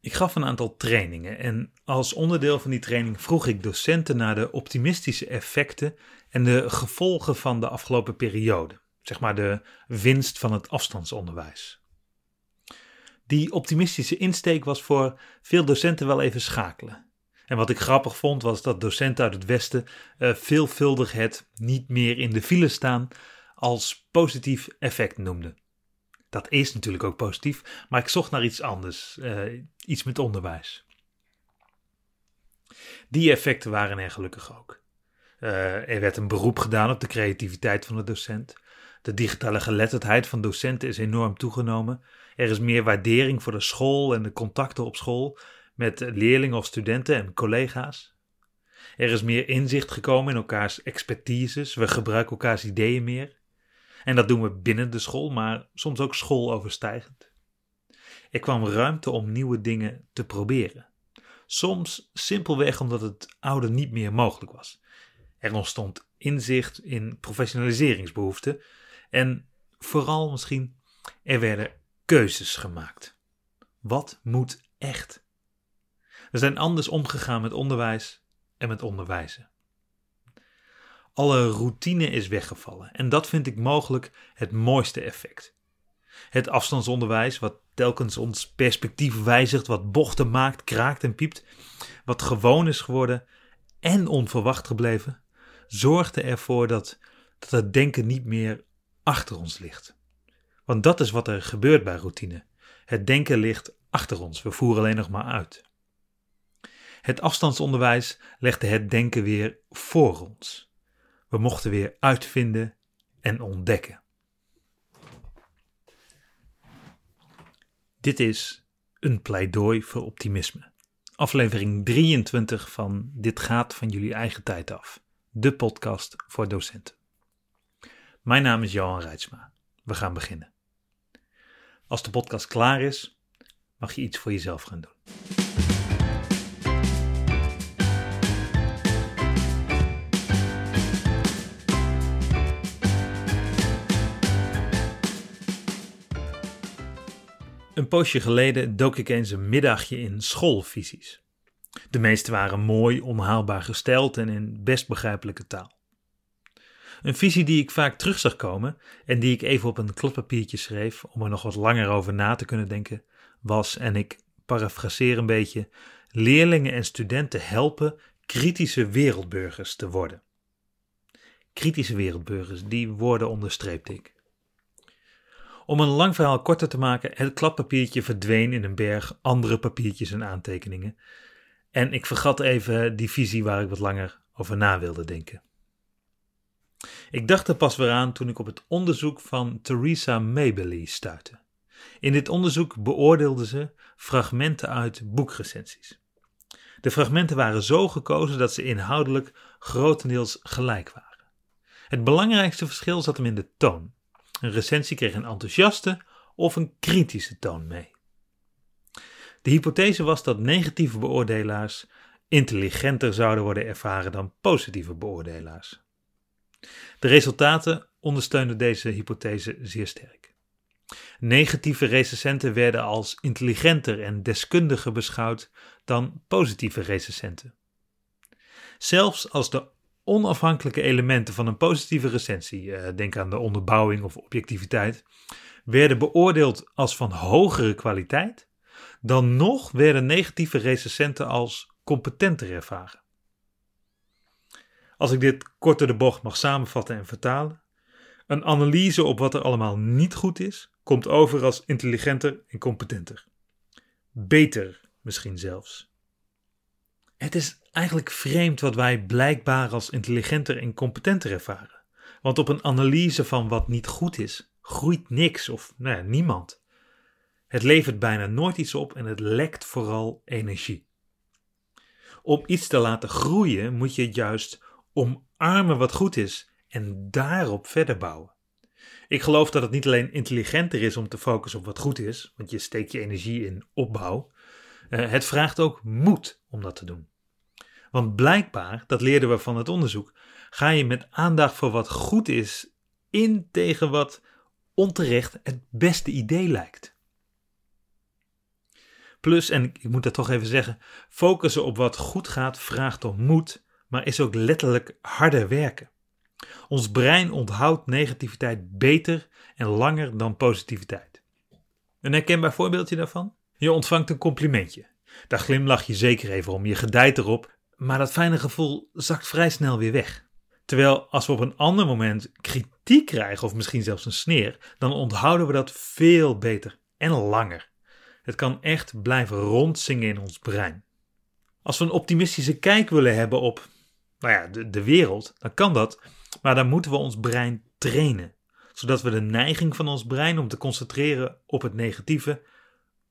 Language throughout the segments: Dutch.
Ik gaf een aantal trainingen en als onderdeel van die training vroeg ik docenten naar de optimistische effecten en de gevolgen van de afgelopen periode, zeg maar de winst van het afstandsonderwijs. Die optimistische insteek was voor veel docenten wel even schakelen. En wat ik grappig vond was dat docenten uit het Westen uh, veelvuldig het niet meer in de file staan als positief effect noemden. Dat is natuurlijk ook positief, maar ik zocht naar iets anders, uh, iets met onderwijs. Die effecten waren er gelukkig ook. Uh, er werd een beroep gedaan op de creativiteit van de docent. De digitale geletterdheid van docenten is enorm toegenomen. Er is meer waardering voor de school en de contacten op school met leerlingen of studenten en collega's. Er is meer inzicht gekomen in elkaars expertises. We gebruiken elkaars ideeën meer. En dat doen we binnen de school, maar soms ook schooloverstijgend. Er kwam ruimte om nieuwe dingen te proberen. Soms simpelweg omdat het oude niet meer mogelijk was. Er ontstond inzicht in professionaliseringsbehoeften en vooral misschien er werden keuzes gemaakt. Wat moet echt? We zijn anders omgegaan met onderwijs en met onderwijzen. Alle routine is weggevallen en dat vind ik mogelijk het mooiste effect. Het afstandsonderwijs, wat telkens ons perspectief wijzigt, wat bochten maakt, kraakt en piept, wat gewoon is geworden en onverwacht gebleven, zorgde ervoor dat, dat het denken niet meer achter ons ligt. Want dat is wat er gebeurt bij routine. Het denken ligt achter ons, we voeren alleen nog maar uit. Het afstandsonderwijs legde het denken weer voor ons. We mochten weer uitvinden en ontdekken. Dit is een pleidooi voor optimisme. Aflevering 23 van Dit gaat van jullie eigen tijd af. De podcast voor docenten. Mijn naam is Johan Reitsma. We gaan beginnen. Als de podcast klaar is, mag je iets voor jezelf gaan doen. Een poosje geleden dook ik eens een middagje in schoolvisies. De meeste waren mooi, onhaalbaar gesteld en in best begrijpelijke taal. Een visie die ik vaak terug zag komen en die ik even op een kladpapiertje schreef om er nog wat langer over na te kunnen denken, was, en ik parafraseer een beetje, leerlingen en studenten helpen kritische wereldburgers te worden. Kritische wereldburgers, die woorden onderstreepte ik. Om een lang verhaal korter te maken, het kladpapiertje verdween in een berg andere papiertjes en aantekeningen. En ik vergat even die visie waar ik wat langer over na wilde denken. Ik dacht er pas weer aan toen ik op het onderzoek van Theresa Mabley stuitte. In dit onderzoek beoordeelde ze fragmenten uit boekrecensies. De fragmenten waren zo gekozen dat ze inhoudelijk grotendeels gelijk waren. Het belangrijkste verschil zat hem in de toon. Een recensie kreeg een enthousiaste of een kritische toon mee. De hypothese was dat negatieve beoordelaars intelligenter zouden worden ervaren dan positieve beoordelaars. De resultaten ondersteunden deze hypothese zeer sterk. Negatieve recensenten werden als intelligenter en deskundiger beschouwd dan positieve recensenten. Zelfs als de onafhankelijke elementen van een positieve recensie, eh, denk aan de onderbouwing of objectiviteit, werden beoordeeld als van hogere kwaliteit, dan nog werden negatieve recensenten als competenter ervaren. Als ik dit korter de bocht mag samenvatten en vertalen, een analyse op wat er allemaal niet goed is, komt over als intelligenter en competenter. Beter misschien zelfs. Het is eigenlijk vreemd wat wij blijkbaar als intelligenter en competenter ervaren. Want op een analyse van wat niet goed is, groeit niks of nou niemand. Het levert bijna nooit iets op en het lekt vooral energie. Om iets te laten groeien moet je juist omarmen wat goed is en daarop verder bouwen. Ik geloof dat het niet alleen intelligenter is om te focussen op wat goed is, want je steekt je energie in opbouw. Eh, het vraagt ook moed om dat te doen. Want blijkbaar, dat leerden we van het onderzoek, ga je met aandacht voor wat goed is in tegen wat onterecht het beste idee lijkt. Plus, en ik moet dat toch even zeggen, focussen op wat goed gaat vraagt om moed, maar is ook letterlijk harder werken. Ons brein onthoudt negativiteit beter en langer dan positiviteit. Een herkenbaar voorbeeldje daarvan? Je ontvangt een complimentje. Daar glimlach je zeker even om, je gedijt erop, maar dat fijne gevoel zakt vrij snel weer weg. Terwijl als we op een ander moment kritiek krijgen of misschien zelfs een sneer, dan onthouden we dat veel beter en langer. Het kan echt blijven rondzingen in ons brein. Als we een optimistische kijk willen hebben op nou ja, de, de wereld, dan kan dat, maar dan moeten we ons brein trainen, zodat we de neiging van ons brein om te concentreren op het negatieve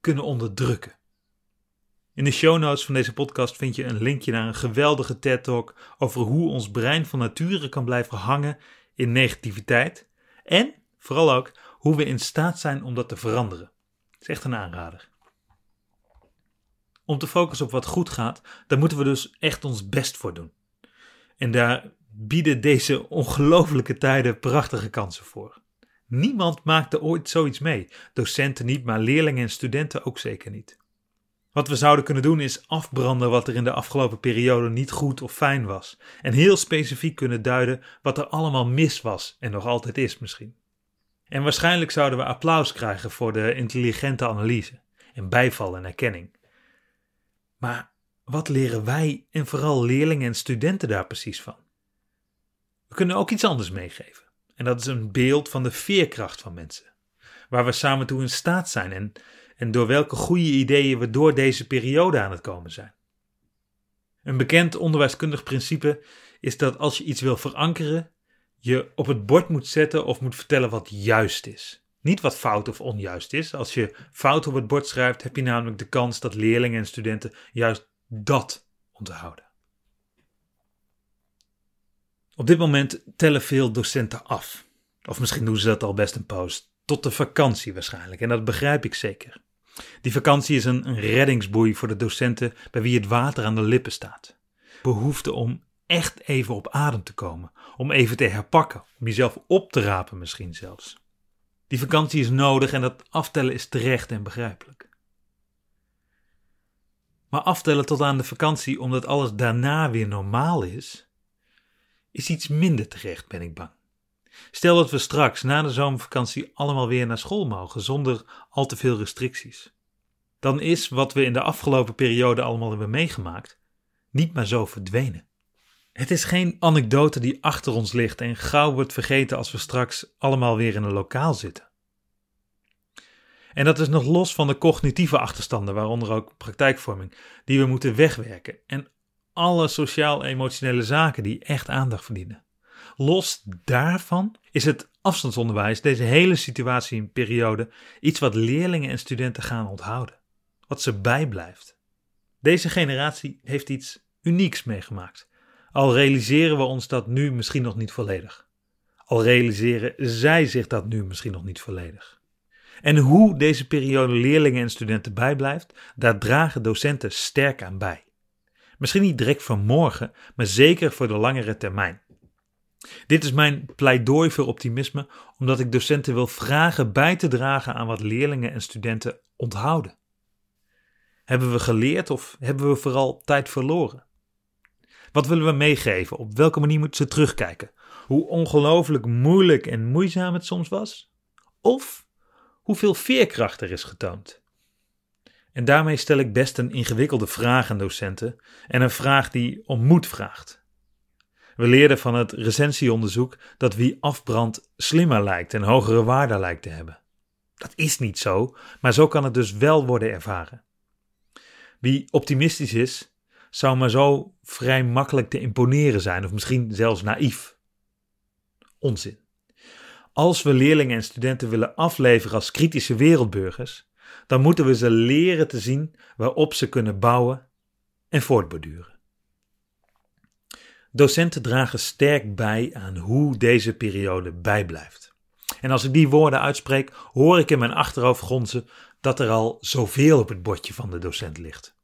kunnen onderdrukken. In de show notes van deze podcast vind je een linkje naar een geweldige TED-talk over hoe ons brein van nature kan blijven hangen in negativiteit en vooral ook hoe we in staat zijn om dat te veranderen. Het is echt een aanrader. Om te focussen op wat goed gaat, daar moeten we dus echt ons best voor doen. En daar bieden deze ongelofelijke tijden prachtige kansen voor. Niemand maakte ooit zoiets mee. Docenten niet, maar leerlingen en studenten ook zeker niet. Wat we zouden kunnen doen is afbranden wat er in de afgelopen periode niet goed of fijn was. En heel specifiek kunnen duiden wat er allemaal mis was en nog altijd is misschien. En waarschijnlijk zouden we applaus krijgen voor de intelligente analyse en bijval en erkenning. Maar wat leren wij en vooral leerlingen en studenten daar precies van? We kunnen ook iets anders meegeven. En dat is een beeld van de veerkracht van mensen. Waar we samen toe in staat zijn en en door welke goede ideeën we door deze periode aan het komen zijn. Een bekend onderwijskundig principe is dat als je iets wil verankeren, je op het bord moet zetten of moet vertellen wat juist is. Niet wat fout of onjuist is. Als je fout op het bord schrijft, heb je namelijk de kans dat leerlingen en studenten juist dat onthouden. Op dit moment tellen veel docenten af. Of misschien doen ze dat al best een poos. Tot de vakantie waarschijnlijk. En dat begrijp ik zeker. Die vakantie is een, reddingsboei voor de docenten bij wie het water aan de lippen staat. Behoefte om echt even op adem te komen, om even te herpakken, om jezelf op te rapen misschien zelfs. Die vakantie is nodig en dat aftellen is terecht en begrijpelijk. Maar aftellen tot aan de vakantie omdat alles daarna weer normaal is, is iets minder terecht, ben ik bang. Stel dat we straks na de zomervakantie allemaal weer naar school mogen zonder al te veel restricties. Dan is wat we in de afgelopen periode allemaal hebben meegemaakt niet maar zo verdwenen. Het is geen anekdote die achter ons ligt en gauw wordt vergeten als we straks allemaal weer in een lokaal zitten. En dat is nog los van de cognitieve achterstanden, waaronder ook praktijkvorming, die we moeten wegwerken en alle sociaal-emotionele zaken die echt aandacht verdienen. Los daarvan is het afstandsonderwijs, deze hele situatie in periode, iets wat leerlingen en studenten gaan onthouden. Wat ze bijblijft. Deze generatie heeft iets unieks meegemaakt. Al realiseren we ons dat nu misschien nog niet volledig. Al realiseren zij zich dat nu misschien nog niet volledig. En hoe deze periode leerlingen en studenten bijblijft, daar dragen docenten sterk aan bij. Misschien niet direct van morgen, maar zeker voor de langere termijn. Dit is mijn pleidooi voor optimisme, omdat ik docenten wil vragen bij te dragen aan wat leerlingen en studenten onthouden. Hebben we geleerd of hebben we vooral tijd verloren? Wat willen we meegeven? Op welke manier moeten ze terugkijken? Hoe ongelooflijk moeilijk en moeizaam het soms was? Of hoeveel veerkracht er is getoond? En daarmee stel ik best een ingewikkelde vraag aan docenten en een vraag die om moed vraagt. We leerden van het recensieonderzoek dat wie afbrandt slimmer lijkt en hogere waarde lijkt te hebben. Dat is niet zo, maar zo kan het dus wel worden ervaren. Wie optimistisch is, zou maar zo vrij makkelijk te imponeren zijn, of misschien zelfs naïef. Onzin. Als we leerlingen en studenten willen afleveren als kritische wereldburgers, dan moeten we ze leren te zien waarop ze kunnen bouwen en voortborduren. Docenten dragen sterk bij aan hoe deze periode bijblijft. En als ik die woorden uitspreek, hoor ik in mijn achterhoofd gonzen dat er al zoveel op het bordje van de docent ligt.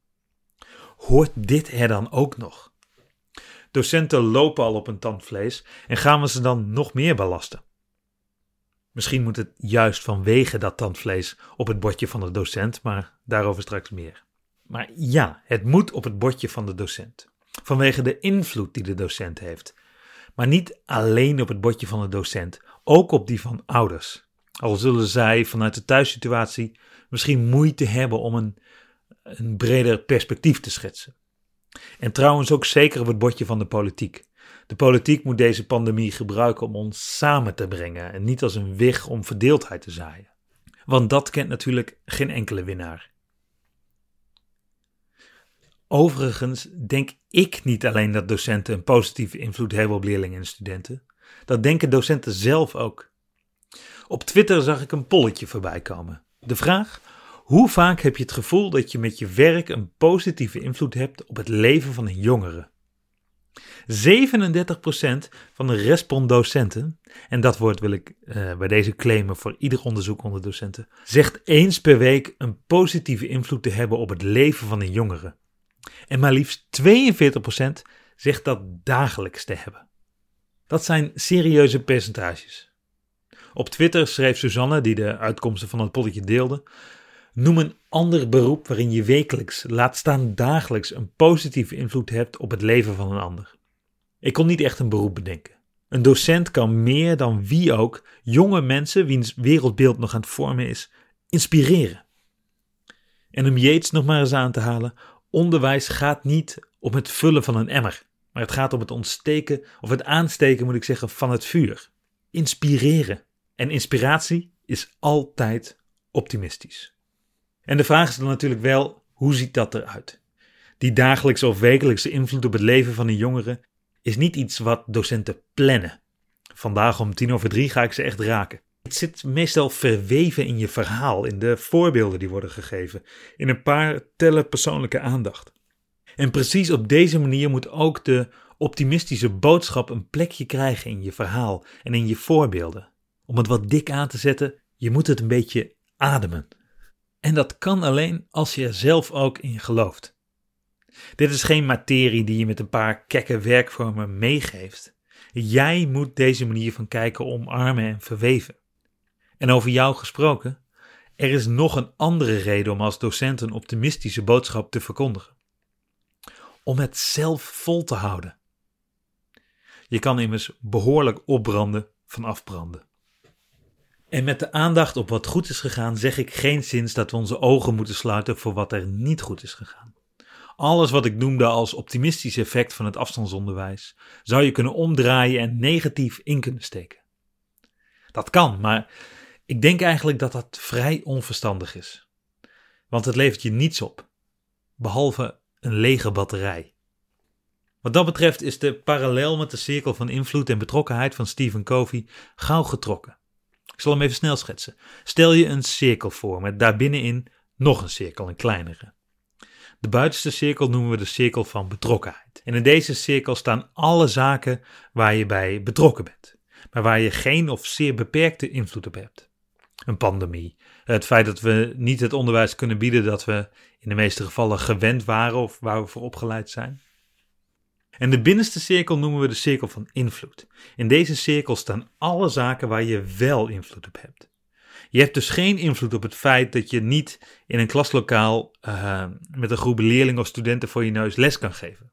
Hoort dit er dan ook nog? Docenten lopen al op een tandvlees en gaan we ze dan nog meer belasten? Misschien moet het juist vanwege dat tandvlees op het bordje van de docent, maar daarover straks meer. Maar ja, het moet op het bordje van de docent. Vanwege de invloed die de docent heeft. Maar niet alleen op het bordje van de docent, ook op die van ouders. Al zullen zij vanuit de thuissituatie misschien moeite hebben om een, een breder perspectief te schetsen. En trouwens ook zeker op het bordje van de politiek. De politiek moet deze pandemie gebruiken om ons samen te brengen en niet als een wig om verdeeldheid te zaaien. Want dat kent natuurlijk geen enkele winnaar. Overigens denk ik niet alleen dat docenten een positieve invloed hebben op leerlingen en studenten. Dat denken docenten zelf ook. Op Twitter zag ik een polletje voorbij komen. De vraag: hoe vaak heb je het gevoel dat je met je werk een positieve invloed hebt op het leven van een jongere? 37% van de respondocenten, en dat woord wil ik uh, bij deze claimen voor ieder onderzoek onder docenten, zegt eens per week een positieve invloed te hebben op het leven van een jongere. En maar liefst 42% zegt dat dagelijks te hebben. Dat zijn serieuze percentages. Op Twitter schreef Suzanne, die de uitkomsten van het polletje deelde, Noem een ander beroep waarin je wekelijks, laat staan dagelijks, een positieve invloed hebt op het leven van een ander. Ik kon niet echt een beroep bedenken. Een docent kan meer dan wie ook jonge mensen, wiens wereldbeeld nog aan het vormen is, inspireren. En om Yates nog maar eens aan te halen, onderwijs gaat niet om het vullen van een emmer, maar het gaat om het ontsteken, of het aansteken moet ik zeggen, van het vuur. Inspireren. En inspiratie is altijd optimistisch. En de vraag is dan natuurlijk wel, hoe ziet dat eruit? Die dagelijkse of wekelijkse invloed op het leven van een jongere is niet iets wat docenten plannen. Vandaag om tien over drie ga ik ze echt raken. Het zit meestal verweven in je verhaal, in de voorbeelden die worden gegeven, in een paar tellen persoonlijke aandacht. En precies op deze manier moet ook de optimistische boodschap een plekje krijgen in je verhaal en in je voorbeelden. Om het wat dik aan te zetten, je moet het een beetje ademen. En dat kan alleen als je er zelf ook in gelooft. Dit is geen materie die je met een paar kekke werkvormen meegeeft. Jij moet deze manier van kijken omarmen en verweven. En over jou gesproken, er is nog een andere reden om als docent een optimistische boodschap te verkondigen. Om het zelf vol te houden. Je kan immers behoorlijk opbranden van afbranden. En met de aandacht op wat goed is gegaan, zeg ik geen zins dat we onze ogen moeten sluiten voor wat er niet goed is gegaan. Alles wat ik noemde als optimistisch effect van het afstandsonderwijs zou je kunnen omdraaien en negatief in kunnen steken. Dat kan, maar ik denk eigenlijk dat dat vrij onverstandig is. Want het levert je niets op, behalve een lege batterij. Wat dat betreft is de parallel met de cirkel van invloed en betrokkenheid van Stephen Covey gauw getrokken. Ik zal hem even snel schetsen. Stel je een cirkel voor met daarbinnenin nog een cirkel, een kleinere. De buitenste cirkel noemen we de cirkel van betrokkenheid. En in deze cirkel staan alle zaken waar je bij betrokken bent, maar waar je geen of zeer beperkte invloed op hebt. Een pandemie, het feit dat we niet het onderwijs kunnen bieden dat we in de meeste gevallen gewend waren of waar we voor opgeleid zijn. En de binnenste cirkel noemen we de cirkel van invloed. In deze cirkel staan alle zaken waar je wel invloed op hebt. Je hebt dus geen invloed op het feit dat je niet in een klaslokaal uh, met een groep leerlingen of studenten voor je neus les kan geven.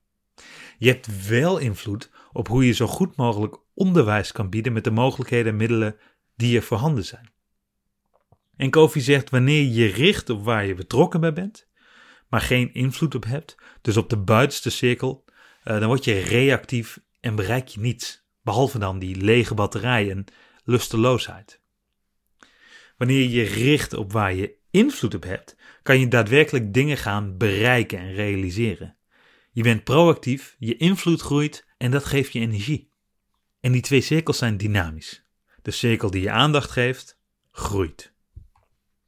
Je hebt wel invloed op hoe je zo goed mogelijk onderwijs kan bieden met de mogelijkheden en middelen die er voorhanden zijn. En Kofi zegt: wanneer je richt op waar je betrokken bij bent, maar geen invloed op hebt, dus op de buitenste cirkel, uh, dan word je reactief en bereik je niets, behalve dan die lege batterij en lusteloosheid. Wanneer je richt op waar je invloed op hebt, kan je daadwerkelijk dingen gaan bereiken en realiseren. Je bent proactief, je invloed groeit en dat geeft je energie. En die twee cirkels zijn dynamisch. De cirkel die je aandacht geeft, groeit.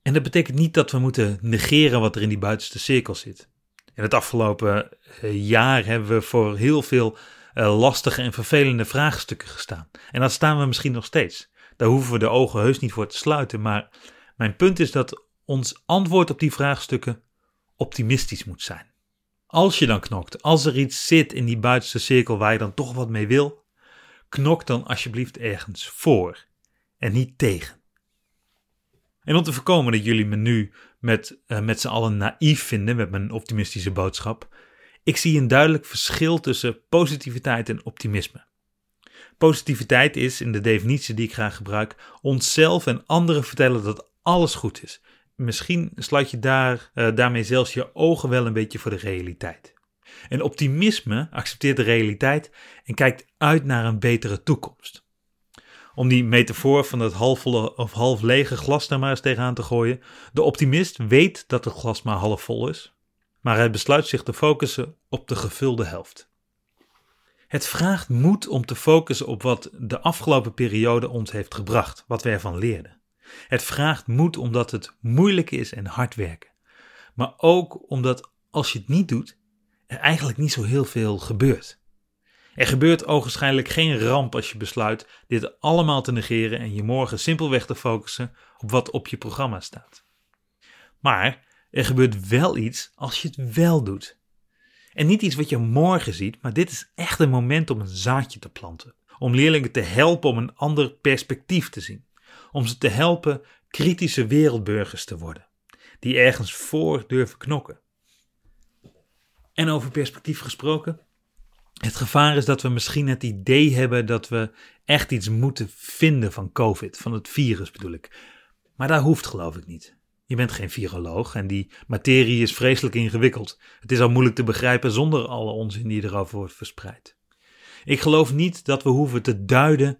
En dat betekent niet dat we moeten negeren wat er in die buitenste cirkel zit. In het afgelopen eh, jaar hebben we voor heel veel eh, lastige en vervelende vraagstukken gestaan. En dat staan we misschien nog steeds. Daar hoeven we de ogen heus niet voor te sluiten. Maar mijn punt is dat ons antwoord op die vraagstukken optimistisch moet zijn. Als je dan knokt, als er iets zit in die buitenste cirkel waar je dan toch wat mee wil, knok dan alsjeblieft ergens voor en niet tegen. En om te voorkomen dat jullie me nu met, uh, met z'n allen naïef vinden met mijn optimistische boodschap. Ik zie een duidelijk verschil tussen positiviteit en optimisme. Positiviteit is, in de definitie die ik graag gebruik, onszelf en anderen vertellen dat alles goed is. Misschien sluit je daar, uh, daarmee zelfs je ogen wel een beetje voor de realiteit. En optimisme accepteert de realiteit en kijkt uit naar een betere toekomst om die metafoor van het halfvolle of half lege glas daar maar eens tegenaan te gooien. De optimist weet dat het glas maar half vol is, maar hij besluit zich te focussen op de gevulde helft. Het vraagt moed om te focussen op wat de afgelopen periode ons heeft gebracht, wat we ervan leerden. Het vraagt moed omdat het moeilijk is en hard werken. Maar ook omdat als je het niet doet, er eigenlijk niet zo heel veel gebeurt. Er gebeurt ogenschijnlijk geen ramp als je besluit dit allemaal te negeren en je morgen simpelweg te focussen op wat op je programma staat. Maar er gebeurt wel iets als je het wel doet. En niet iets wat je morgen ziet, maar dit is echt een moment om een zaadje te planten. Om leerlingen te helpen om een ander perspectief te zien. Om ze te helpen kritische wereldburgers te worden, die ergens voor durven knokken. En over perspectief gesproken, het gevaar is dat we misschien het idee hebben dat we echt iets moeten vinden van COVID, van het virus bedoel ik. Maar dat hoeft geloof ik niet. Je bent geen viroloog en die materie is vreselijk ingewikkeld. Het is al moeilijk te begrijpen zonder alle onzin die erover wordt verspreid. Ik geloof niet dat we hoeven te duiden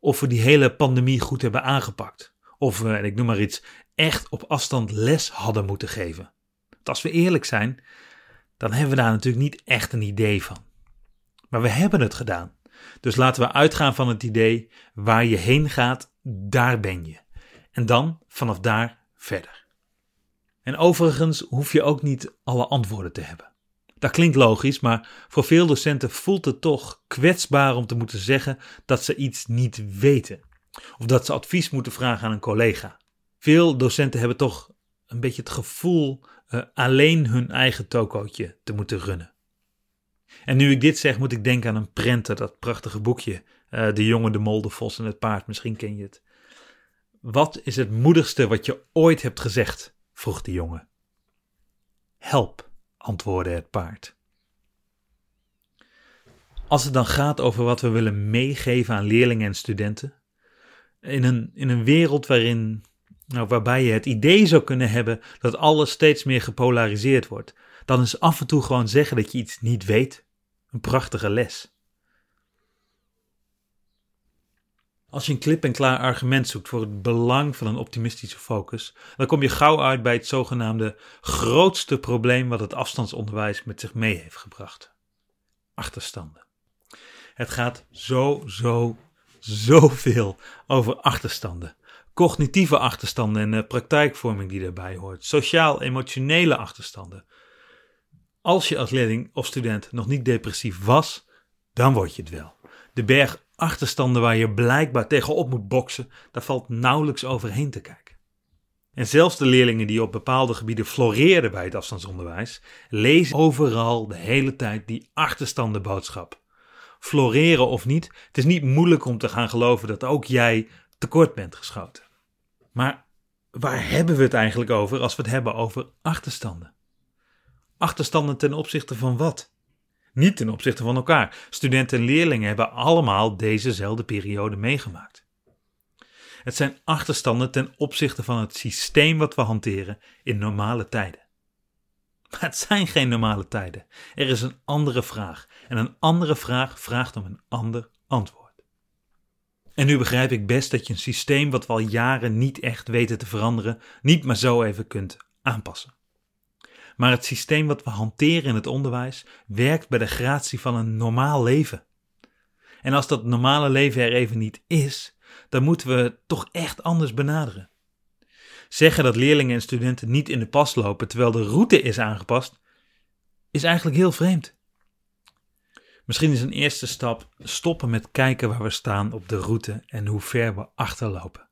of we die hele pandemie goed hebben aangepakt. Of we, en ik noem maar iets, echt op afstand les hadden moeten geven. Want als we eerlijk zijn, dan hebben we daar natuurlijk niet echt een idee van. Maar we hebben het gedaan. Dus laten we uitgaan van het idee: waar je heen gaat, daar ben je. En dan vanaf daar verder. En overigens hoef je ook niet alle antwoorden te hebben. Dat klinkt logisch, maar voor veel docenten voelt het toch kwetsbaar om te moeten zeggen dat ze iets niet weten. Of dat ze advies moeten vragen aan een collega. Veel docenten hebben toch een beetje het gevoel uh, alleen hun eigen tokootje te moeten runnen. En nu ik dit zeg, moet ik denken aan een prenter, dat prachtige boekje. Uh, de jongen, de mol, de vos en het paard, misschien ken je het. Wat is het moedigste wat je ooit hebt gezegd? vroeg de jongen. Help, antwoordde het paard. Als het dan gaat over wat we willen meegeven aan leerlingen en studenten, in een, in een wereld waarin, nou, waarbij je het idee zou kunnen hebben dat alles steeds meer gepolariseerd wordt, dan is af en toe gewoon zeggen dat je iets niet weet een prachtige les. Als je een klip-en-klaar argument zoekt voor het belang van een optimistische focus, dan kom je gauw uit bij het zogenaamde grootste probleem wat het afstandsonderwijs met zich mee heeft gebracht: achterstanden. Het gaat zo, zo, zoveel over achterstanden. Cognitieve achterstanden en de praktijkvorming die daarbij hoort, sociaal-emotionele achterstanden, als je als leerling of student nog niet depressief was, dan word je het wel. De berg achterstanden waar je blijkbaar tegenop moet boksen, daar valt nauwelijks overheen te kijken. En zelfs de leerlingen die op bepaalde gebieden floreerden bij het afstandsonderwijs, lezen overal de hele tijd die achterstandenboodschap. Floreren of niet, het is niet moeilijk om te gaan geloven dat ook jij tekort bent geschoten. Maar waar hebben we het eigenlijk over als we het hebben over achterstanden? Achterstanden ten opzichte van wat? Niet ten opzichte van elkaar. Studenten en leerlingen hebben allemaal dezezelfde periode meegemaakt. Het zijn achterstanden ten opzichte van het systeem wat we hanteren in normale tijden. Maar het zijn geen normale tijden. Er is een andere vraag. En een andere vraag vraagt om een ander antwoord. En nu begrijp ik best dat je een systeem wat we al jaren niet echt weten te veranderen, niet maar zo even kunt aanpassen. Maar het systeem wat we hanteren in het onderwijs werkt bij de gratie van een normaal leven. En als dat normale leven er even niet is, dan moeten we toch echt anders benaderen. Zeggen dat leerlingen en studenten niet in de pas lopen terwijl de route is aangepast, is eigenlijk heel vreemd. Misschien is een eerste stap stoppen met kijken waar we staan op de route en hoe ver we achterlopen.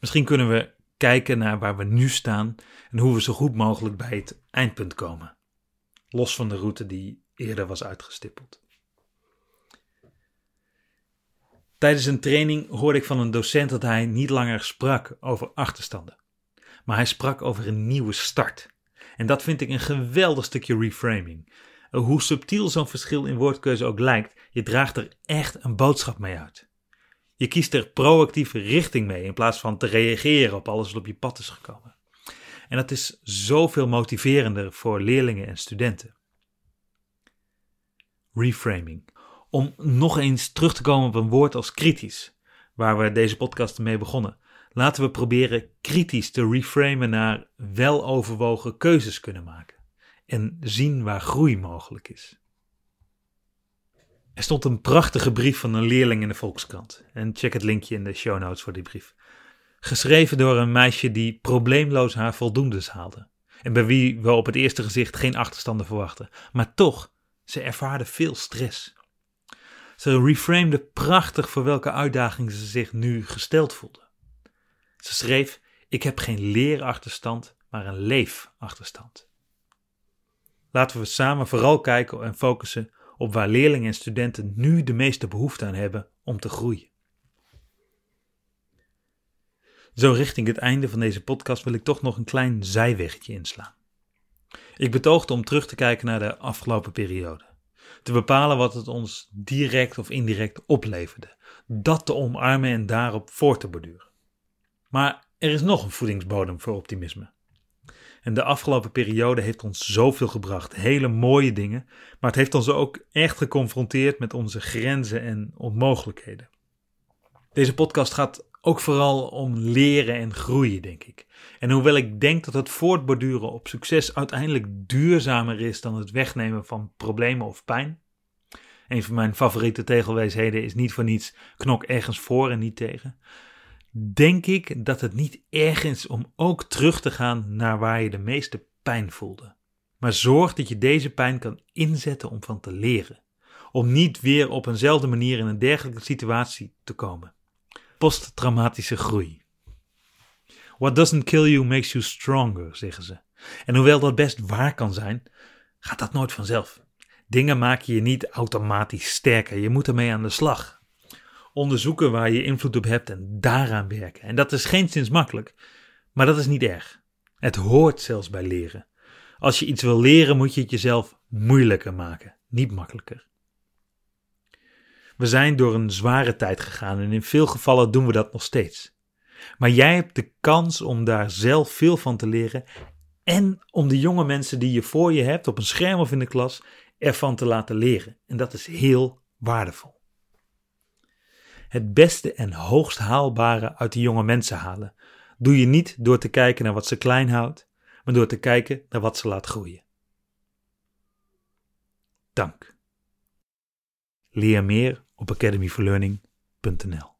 Misschien kunnen we kijken naar waar we nu staan en hoe we zo goed mogelijk bij het eindpunt komen. Los van de route die eerder was uitgestippeld. Tijdens een training hoorde ik van een docent dat hij niet langer sprak over achterstanden, maar hij sprak over een nieuwe start. En dat vind ik een geweldig stukje reframing. Hoe subtiel zo'n verschil in woordkeuze ook lijkt, je draagt er echt een boodschap mee uit. Je kiest er proactieve richting mee in plaats van te reageren op alles wat op je pad is gekomen. En dat is zoveel motiverender voor leerlingen en studenten. Reframing. Om nog eens terug te komen op een woord als kritisch, waar we deze podcast mee begonnen. Laten we proberen kritisch te reframen naar weloverwogen keuzes kunnen maken en zien waar groei mogelijk is. Er stond een prachtige brief van een leerling in de Volkskrant. En check het linkje in de show notes voor die brief. Geschreven door een meisje die probleemloos haar voldoendes haalde. En bij wie we op het eerste gezicht geen achterstanden verwachten. Maar toch, ze ervaarde veel stress. Ze reframede prachtig voor welke uitdagingen ze zich nu gesteld voelde. Ze schreef: Ik heb geen leerachterstand, maar een leefachterstand. Laten we samen vooral kijken en focussen op waar leerlingen en studenten nu de meeste behoefte aan hebben om te groeien. Zo richting het einde van deze podcast wil ik toch nog een klein zijwegje inslaan. Ik betoogde om terug te kijken naar de afgelopen periode. Te bepalen wat het ons direct of indirect opleverde. Dat te omarmen en daarop voor te borduren. Maar er is nog een voedingsbodem voor optimisme. En de afgelopen periode heeft ons zoveel gebracht, hele mooie dingen, maar het heeft ons ook echt geconfronteerd met onze grenzen en onmogelijkheden. Deze podcast gaat ook vooral om leren en groeien, denk ik. En hoewel ik denk dat het voortborduren op succes uiteindelijk duurzamer is dan het wegnemen van problemen of pijn. Een van mijn favoriete tegelwijsheden is niet voor niets knok ergens voor en niet tegen denk ik dat het niet erg is om ook terug te gaan naar waar je de meeste pijn voelde. Maar zorg dat je deze pijn kan inzetten om van te leren. Om niet weer op eenzelfde manier in een dergelijke situatie te komen. Posttraumatische groei. What doesn't kill you makes you stronger, zeggen ze. En hoewel dat best waar kan zijn, gaat dat nooit vanzelf. Dingen maken je niet automatisch sterker. Je moet ermee aan de slag onderzoeken waar je invloed op hebt en daaraan werken. En dat is geen sinds makkelijk, maar dat is niet erg. Het hoort zelfs bij leren. Als je iets wil leren, moet je het jezelf moeilijker maken, niet makkelijker. We zijn door een zware tijd gegaan en in veel gevallen doen we dat nog steeds. Maar jij hebt de kans om daar zelf veel van te leren en om de jonge mensen die je voor je hebt, op een scherm of in de klas, ervan te laten leren. En dat is heel waardevol het beste en hoogst haalbare uit de jonge mensen halen. Doe je niet door te kijken naar wat ze klein houdt, maar door te kijken naar wat ze laat groeien. Dank. Leer meer op academyforlearning.nl